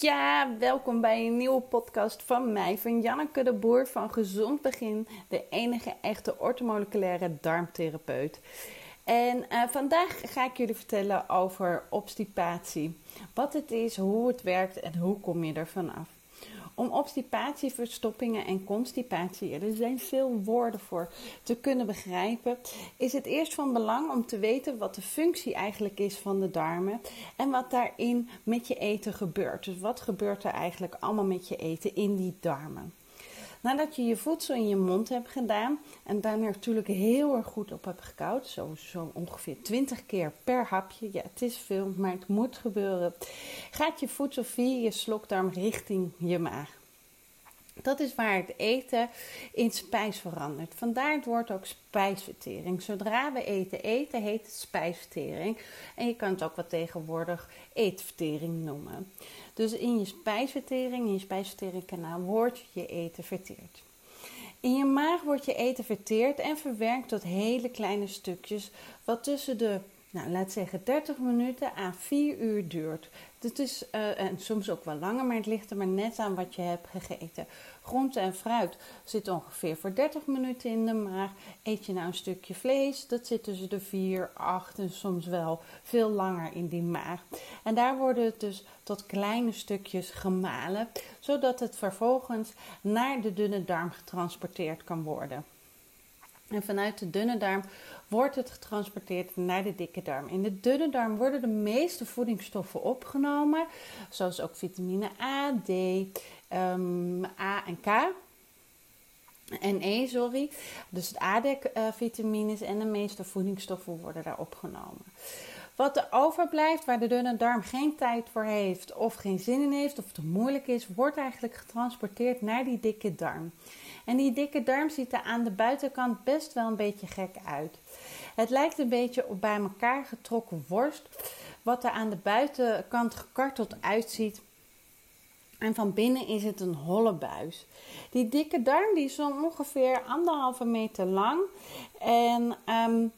Ja, welkom bij een nieuwe podcast van mij, van Janneke de Boer van Gezond Begin, de enige echte ortomoleculaire darmtherapeut. En uh, vandaag ga ik jullie vertellen over obstipatie. Wat het is, hoe het werkt en hoe kom je er vanaf. Om obstipatie, verstoppingen en constipatie, er zijn veel woorden voor, te kunnen begrijpen, is het eerst van belang om te weten wat de functie eigenlijk is van de darmen en wat daarin met je eten gebeurt. Dus wat gebeurt er eigenlijk allemaal met je eten in die darmen. Nadat je je voedsel in je mond hebt gedaan en daar natuurlijk heel erg goed op hebt gekoud, zo, zo ongeveer 20 keer per hapje, ja het is veel, maar het moet gebeuren, gaat je voedsel via je slokdarm richting je maag. Dat is waar het eten in spijs verandert. Vandaar het woord ook spijsvertering. Zodra we eten eten, heet het spijsvertering. En je kan het ook wat tegenwoordig eetvertering noemen. Dus in je spijsvertering, in je spijsverteringkanaal, wordt je eten verteerd. In je maag wordt je eten verteerd en verwerkt tot hele kleine stukjes, wat tussen de nou, laat zeggen 30 minuten à 4 uur duurt. Het is, uh, en soms ook wel langer, maar het ligt er maar net aan wat je hebt gegeten. Groente en fruit zit ongeveer voor 30 minuten in de maag. Eet je nou een stukje vlees, dat zit tussen de 4, 8 en soms wel veel langer in die maag. En daar worden het dus tot kleine stukjes gemalen, zodat het vervolgens naar de dunne darm getransporteerd kan worden. En vanuit de dunne darm wordt het getransporteerd naar de dikke darm. In de dunne darm worden de meeste voedingsstoffen opgenomen, zoals ook vitamine A, D, um, A en K. En E, sorry. Dus het ADEC-vitamines en de meeste voedingsstoffen worden daar opgenomen. Wat er overblijft, waar de dunne darm geen tijd voor heeft, of geen zin in heeft, of te moeilijk is, wordt eigenlijk getransporteerd naar die dikke darm. En die dikke darm ziet er aan de buitenkant best wel een beetje gek uit. Het lijkt een beetje op bij elkaar getrokken worst, wat er aan de buitenkant gekarteld uitziet. En van binnen is het een holle buis. Die dikke darm die is ongeveer anderhalve meter lang. En um,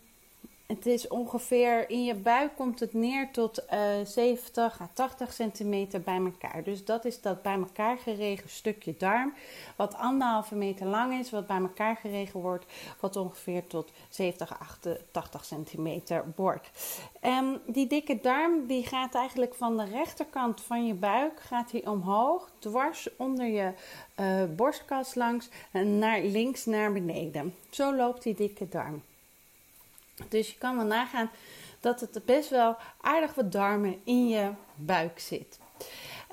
het is ongeveer in je buik komt het neer tot uh, 70 à 80 centimeter bij elkaar. Dus dat is dat bij elkaar geregen stukje darm. Wat anderhalve meter lang is, wat bij elkaar geregen wordt. Wat ongeveer tot 70 à 80 centimeter wordt. Um, die dikke darm die gaat eigenlijk van de rechterkant van je buik gaat die omhoog. Dwars onder je uh, borstkas langs. En naar links naar beneden. Zo loopt die dikke darm. Dus je kan wel nagaan dat het best wel aardig wat darmen in je buik zit.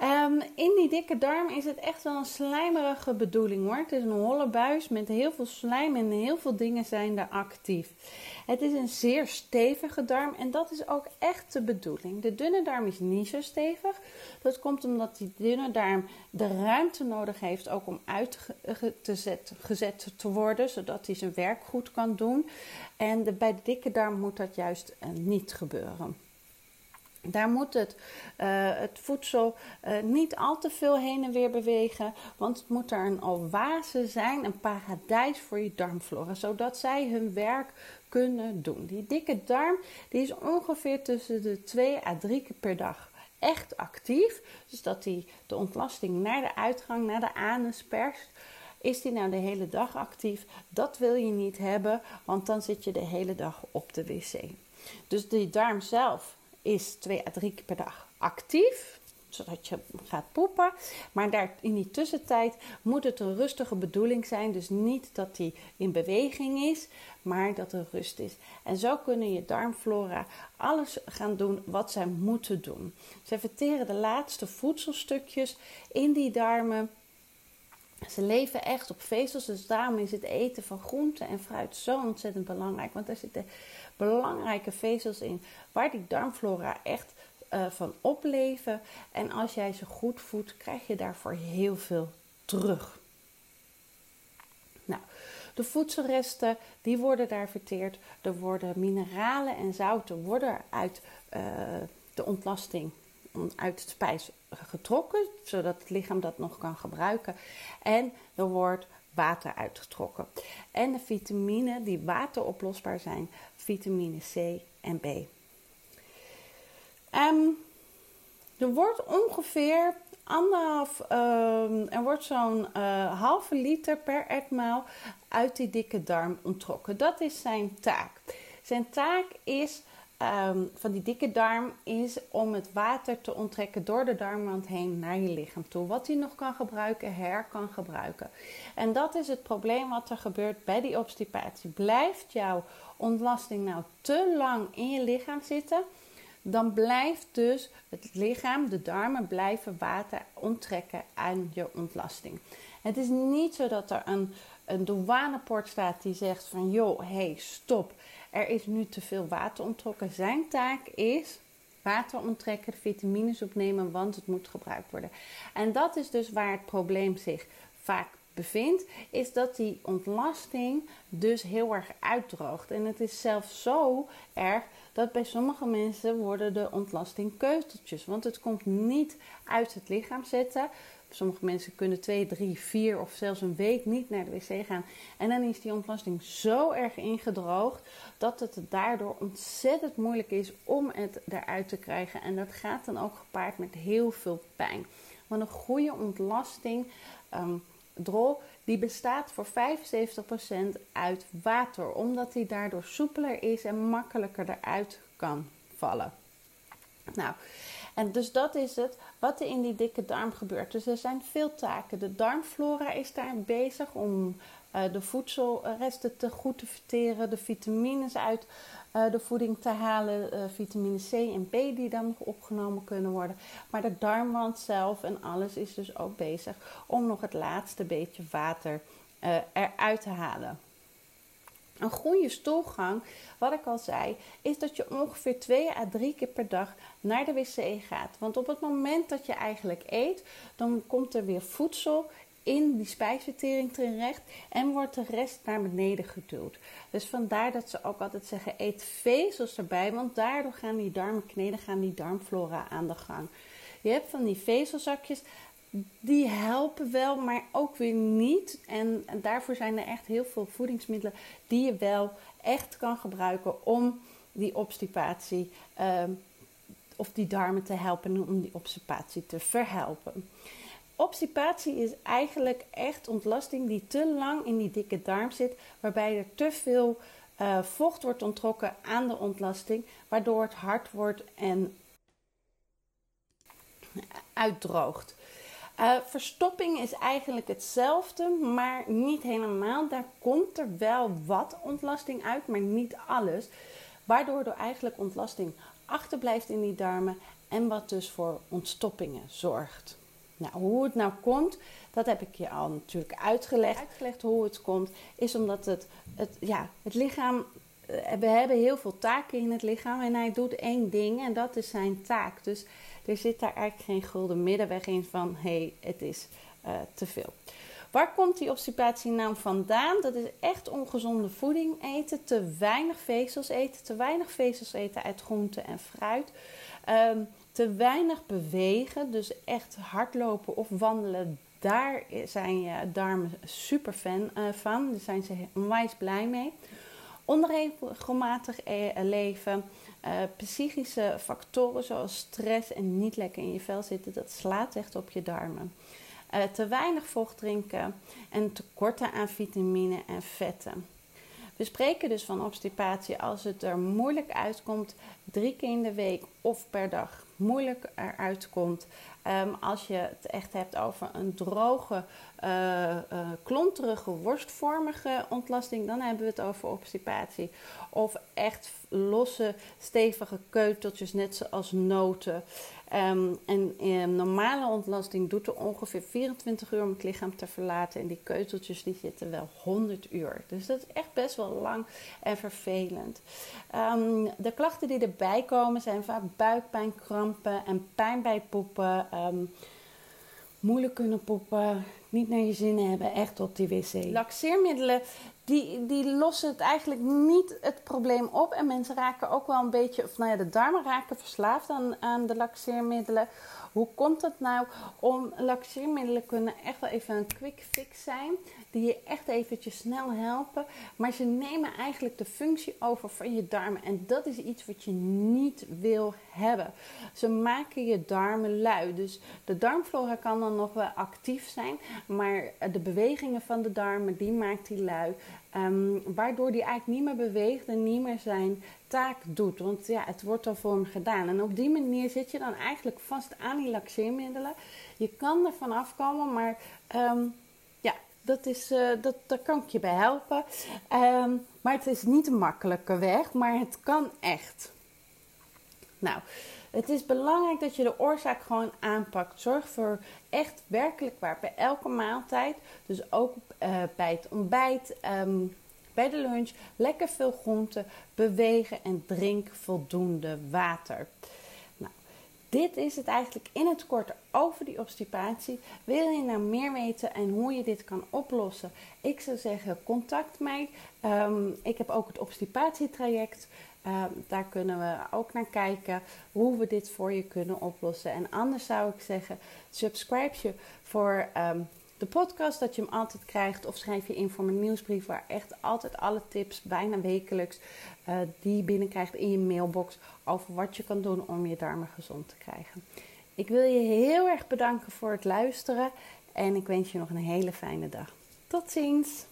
Um, in die dikke darm is het echt wel een slijmerige bedoeling hoor. Het is een holle buis met heel veel slijm en heel veel dingen zijn daar actief. Het is een zeer stevige darm en dat is ook echt de bedoeling. De dunne darm is niet zo stevig. Dat komt omdat die dunne darm de ruimte nodig heeft ook om uitgezet te worden, zodat hij zijn werk goed kan doen. En bij de dikke darm moet dat juist uh, niet gebeuren. Daar moet het, uh, het voedsel uh, niet al te veel heen en weer bewegen, want het moet er een oase zijn, een paradijs voor je darmflora, zodat zij hun werk kunnen doen. Die dikke darm die is ongeveer tussen de 2 à 3 keer per dag echt actief, dus dat die de ontlasting naar de uitgang, naar de anus perst. Is die nou de hele dag actief? Dat wil je niet hebben, want dan zit je de hele dag op de wc. Dus die darm zelf is twee à drie keer per dag actief, zodat je gaat poepen. Maar daar, in die tussentijd moet het een rustige bedoeling zijn. Dus niet dat die in beweging is, maar dat er rust is. En zo kunnen je darmflora alles gaan doen wat zij moeten doen. Ze verteren de laatste voedselstukjes in die darmen. Ze leven echt op vezels, dus daarom is het eten van groente en fruit zo ontzettend belangrijk. Want er zitten belangrijke vezels in waar die darmflora echt uh, van opleven. En als jij ze goed voedt, krijg je daarvoor heel veel terug. Nou, de voedselresten die worden daar verteerd. Er worden mineralen en zouten worden uit uh, de ontlasting uit het spijs getrokken, zodat het lichaam dat nog kan gebruiken. En er wordt water uitgetrokken. En de vitamine die wateroplosbaar zijn, vitamine C en B. Um, er wordt ongeveer anderhalf, ehm, er wordt zo'n uh, halve liter per etmaal uit die dikke darm ontrokken. Dat is zijn taak. Zijn taak is Ehm, van die dikke darm is om het water te onttrekken door de darmwand heen naar je lichaam toe. Wat hij nog kan gebruiken, her kan gebruiken. En dat is het probleem wat er gebeurt bij die obstipatie. Blijft jouw ontlasting nou te lang in je lichaam zitten, dan blijft dus het lichaam, de darmen, blijven water onttrekken aan je ontlasting. Het is niet zo dat er een, een douaneport staat die zegt van joh, hey, stop er is nu te veel water onttrokken. Zijn taak is water onttrekken, vitamines opnemen, want het moet gebruikt worden. En dat is dus waar het probleem zich vaak bevindt, is dat die ontlasting dus heel erg uitdroogt. En het is zelfs zo erg dat bij sommige mensen worden de ontlasting keuteltjes. Want het komt niet uit het lichaam zetten. Sommige mensen kunnen twee, drie, vier of zelfs een week niet naar de wc gaan. En dan is die ontlasting zo erg ingedroogd dat het daardoor ontzettend moeilijk is om het eruit te krijgen. En dat gaat dan ook gepaard met heel veel pijn. Want een goede ontlasting, um, die bestaat voor 75% uit water. Omdat die daardoor soepeler is en makkelijker eruit kan vallen. Nou, en dus dat is het wat er in die dikke darm gebeurt. Dus er zijn veel taken. De darmflora is daar bezig om uh, de voedselresten te goed te verteren, de vitamines uit uh, de voeding te halen, uh, vitamine C en B die dan nog opgenomen kunnen worden. Maar de darmwand zelf en alles is dus ook bezig om nog het laatste beetje water eruit te halen. Een goede stoelgang, wat ik al zei, is dat je ongeveer 2 à 3 keer per dag naar de wc gaat. Want op het moment dat je eigenlijk eet, dan komt er weer voedsel in die spijsvertering terecht en wordt de rest naar beneden geduwd. Dus vandaar dat ze ook altijd zeggen: eet vezels erbij, want daardoor gaan die darmen kneden, gaan die darmflora aan de gang. Je hebt van die vezelzakjes, die helpen wel, maar ook weer niet. En, daarvoor zijn er echt heel veel voedingsmiddelen die je wel echt kan gebruiken om die obstipatie uh, of die darmen te helpen en om die obstipatie te verhelpen. Obstipatie is eigenlijk echt ontlasting die te lang in die dikke darm zit, waarbij er te veel uh, vocht wordt onttrokken aan de ontlasting, waardoor het hard wordt en uitdroogt. Uh, verstopping is eigenlijk hetzelfde, maar niet helemaal. Daar komt er wel wat ontlasting uit, maar niet alles. Waardoor er eigenlijk ontlasting achterblijft in die darmen en wat dus voor ontstoppingen zorgt. Nou, hoe het nou komt, dat heb ik je al natuurlijk uitgelegd. Uitgelegd hoe het komt, is omdat het, het, ja, het lichaam. Eh, we hebben heel veel taken in het lichaam en hij doet één ding en dat is zijn taak. Dus er zit daar eigenlijk geen gulden middenweg in van hé, hey, het is uh, te veel. Waar komt die obstipatie nou vandaan? Dat is echt ongezonde voeding eten, te weinig vezels eten, te weinig vezels eten uit groenten en fruit. Um, te weinig bewegen, dus echt hardlopen of wandelen, daar zijn je darmen super fan uh, van. Daar zijn ze onwijs blij mee. Onregelmatig e-, leven, uh, psychische factoren zoals stress en niet lekker in je vel zitten, dat slaat echt op je darmen. Uh, te weinig vocht drinken en tekorten aan vitamine en vetten. We spreken dus van obstipatie als het er moeilijk uitkomt, drie keer in de week of per dag moeilijk eruit komt. Ehm, als je het echt hebt over een droge, uh, klonterige, worstvormige ontlasting, dan hebben we het over obstipatie. Of echt losse, stevige keuteltjes, net zoals noten. Um, en um, normale ontlasting doet er ongeveer 24 uur om het lichaam te verlaten. En die keuteltjes die zitten wel 100 uur. Dus dat is echt best wel lang en vervelend. Um, de klachten die erbij komen zijn vaak buikpijn, krampen en pijn bij poepen. moeilijk kunnen poepen, niet naar je zin hebben, echt op die wc. Laxeermiddelen die, die lossen het eigenlijk niet het probleem op. En mensen raken ook wel een beetje, of nou ja, de darmen raken verslaafd aan, de laxeermiddelen. Hoe komt dat nou? Om laxeermiddelen kunnen echt wel even een quick fix zijn. Die je echt eventjes snel helpen. Maar ze nemen eigenlijk de functie over van je darmen. En dat is iets wat je niet wil hebben. Ze maken je darmen lui. Dus de darmflora kan dan nog wel actief zijn. Maar de bewegingen van de darmen, die maakt die lui. Um, waardoor die eigenlijk niet meer beweegt en niet meer zijn taak doet. Want ja, het wordt al voor hem gedaan. En op die manier zit je dan eigenlijk vast aan die laxeermiddelen. Je kan er vanaf afkomen, maar um, ja, dat is, uh, dat, daar kan ik je bij helpen. Um, maar het is niet een makkelijke weg, maar het kan echt. Nou, het is belangrijk dat je de oorzaak gewoon aanpakt. Zorg voor echt werkelijk waar bij elke maaltijd. Dus ook uh, bij het ontbijt, um, bij de lunch. Lekker veel groenten, bewegen en drink voldoende water. Nou, dit is het eigenlijk in het kort over die obstipatie. Wil je nou meer weten en hoe je dit kan oplossen? Ik zou zeggen, contact mij. Um, ik heb ook het obstipatietraject. Uh, daar kunnen we ook naar kijken hoe we dit voor je kunnen oplossen. En anders zou ik zeggen, subscribe je voor um, de podcast, dat je hem altijd krijgt. Of schrijf je in voor mijn nieuwsbrief, waar echt altijd alle tips, bijna wekelijks, uh, die je binnenkrijgt in je mailbox. Over wat je kan doen om je darmen gezond te krijgen. Ik wil je heel erg bedanken voor het luisteren. En ik wens je nog een hele fijne dag. Tot ziens!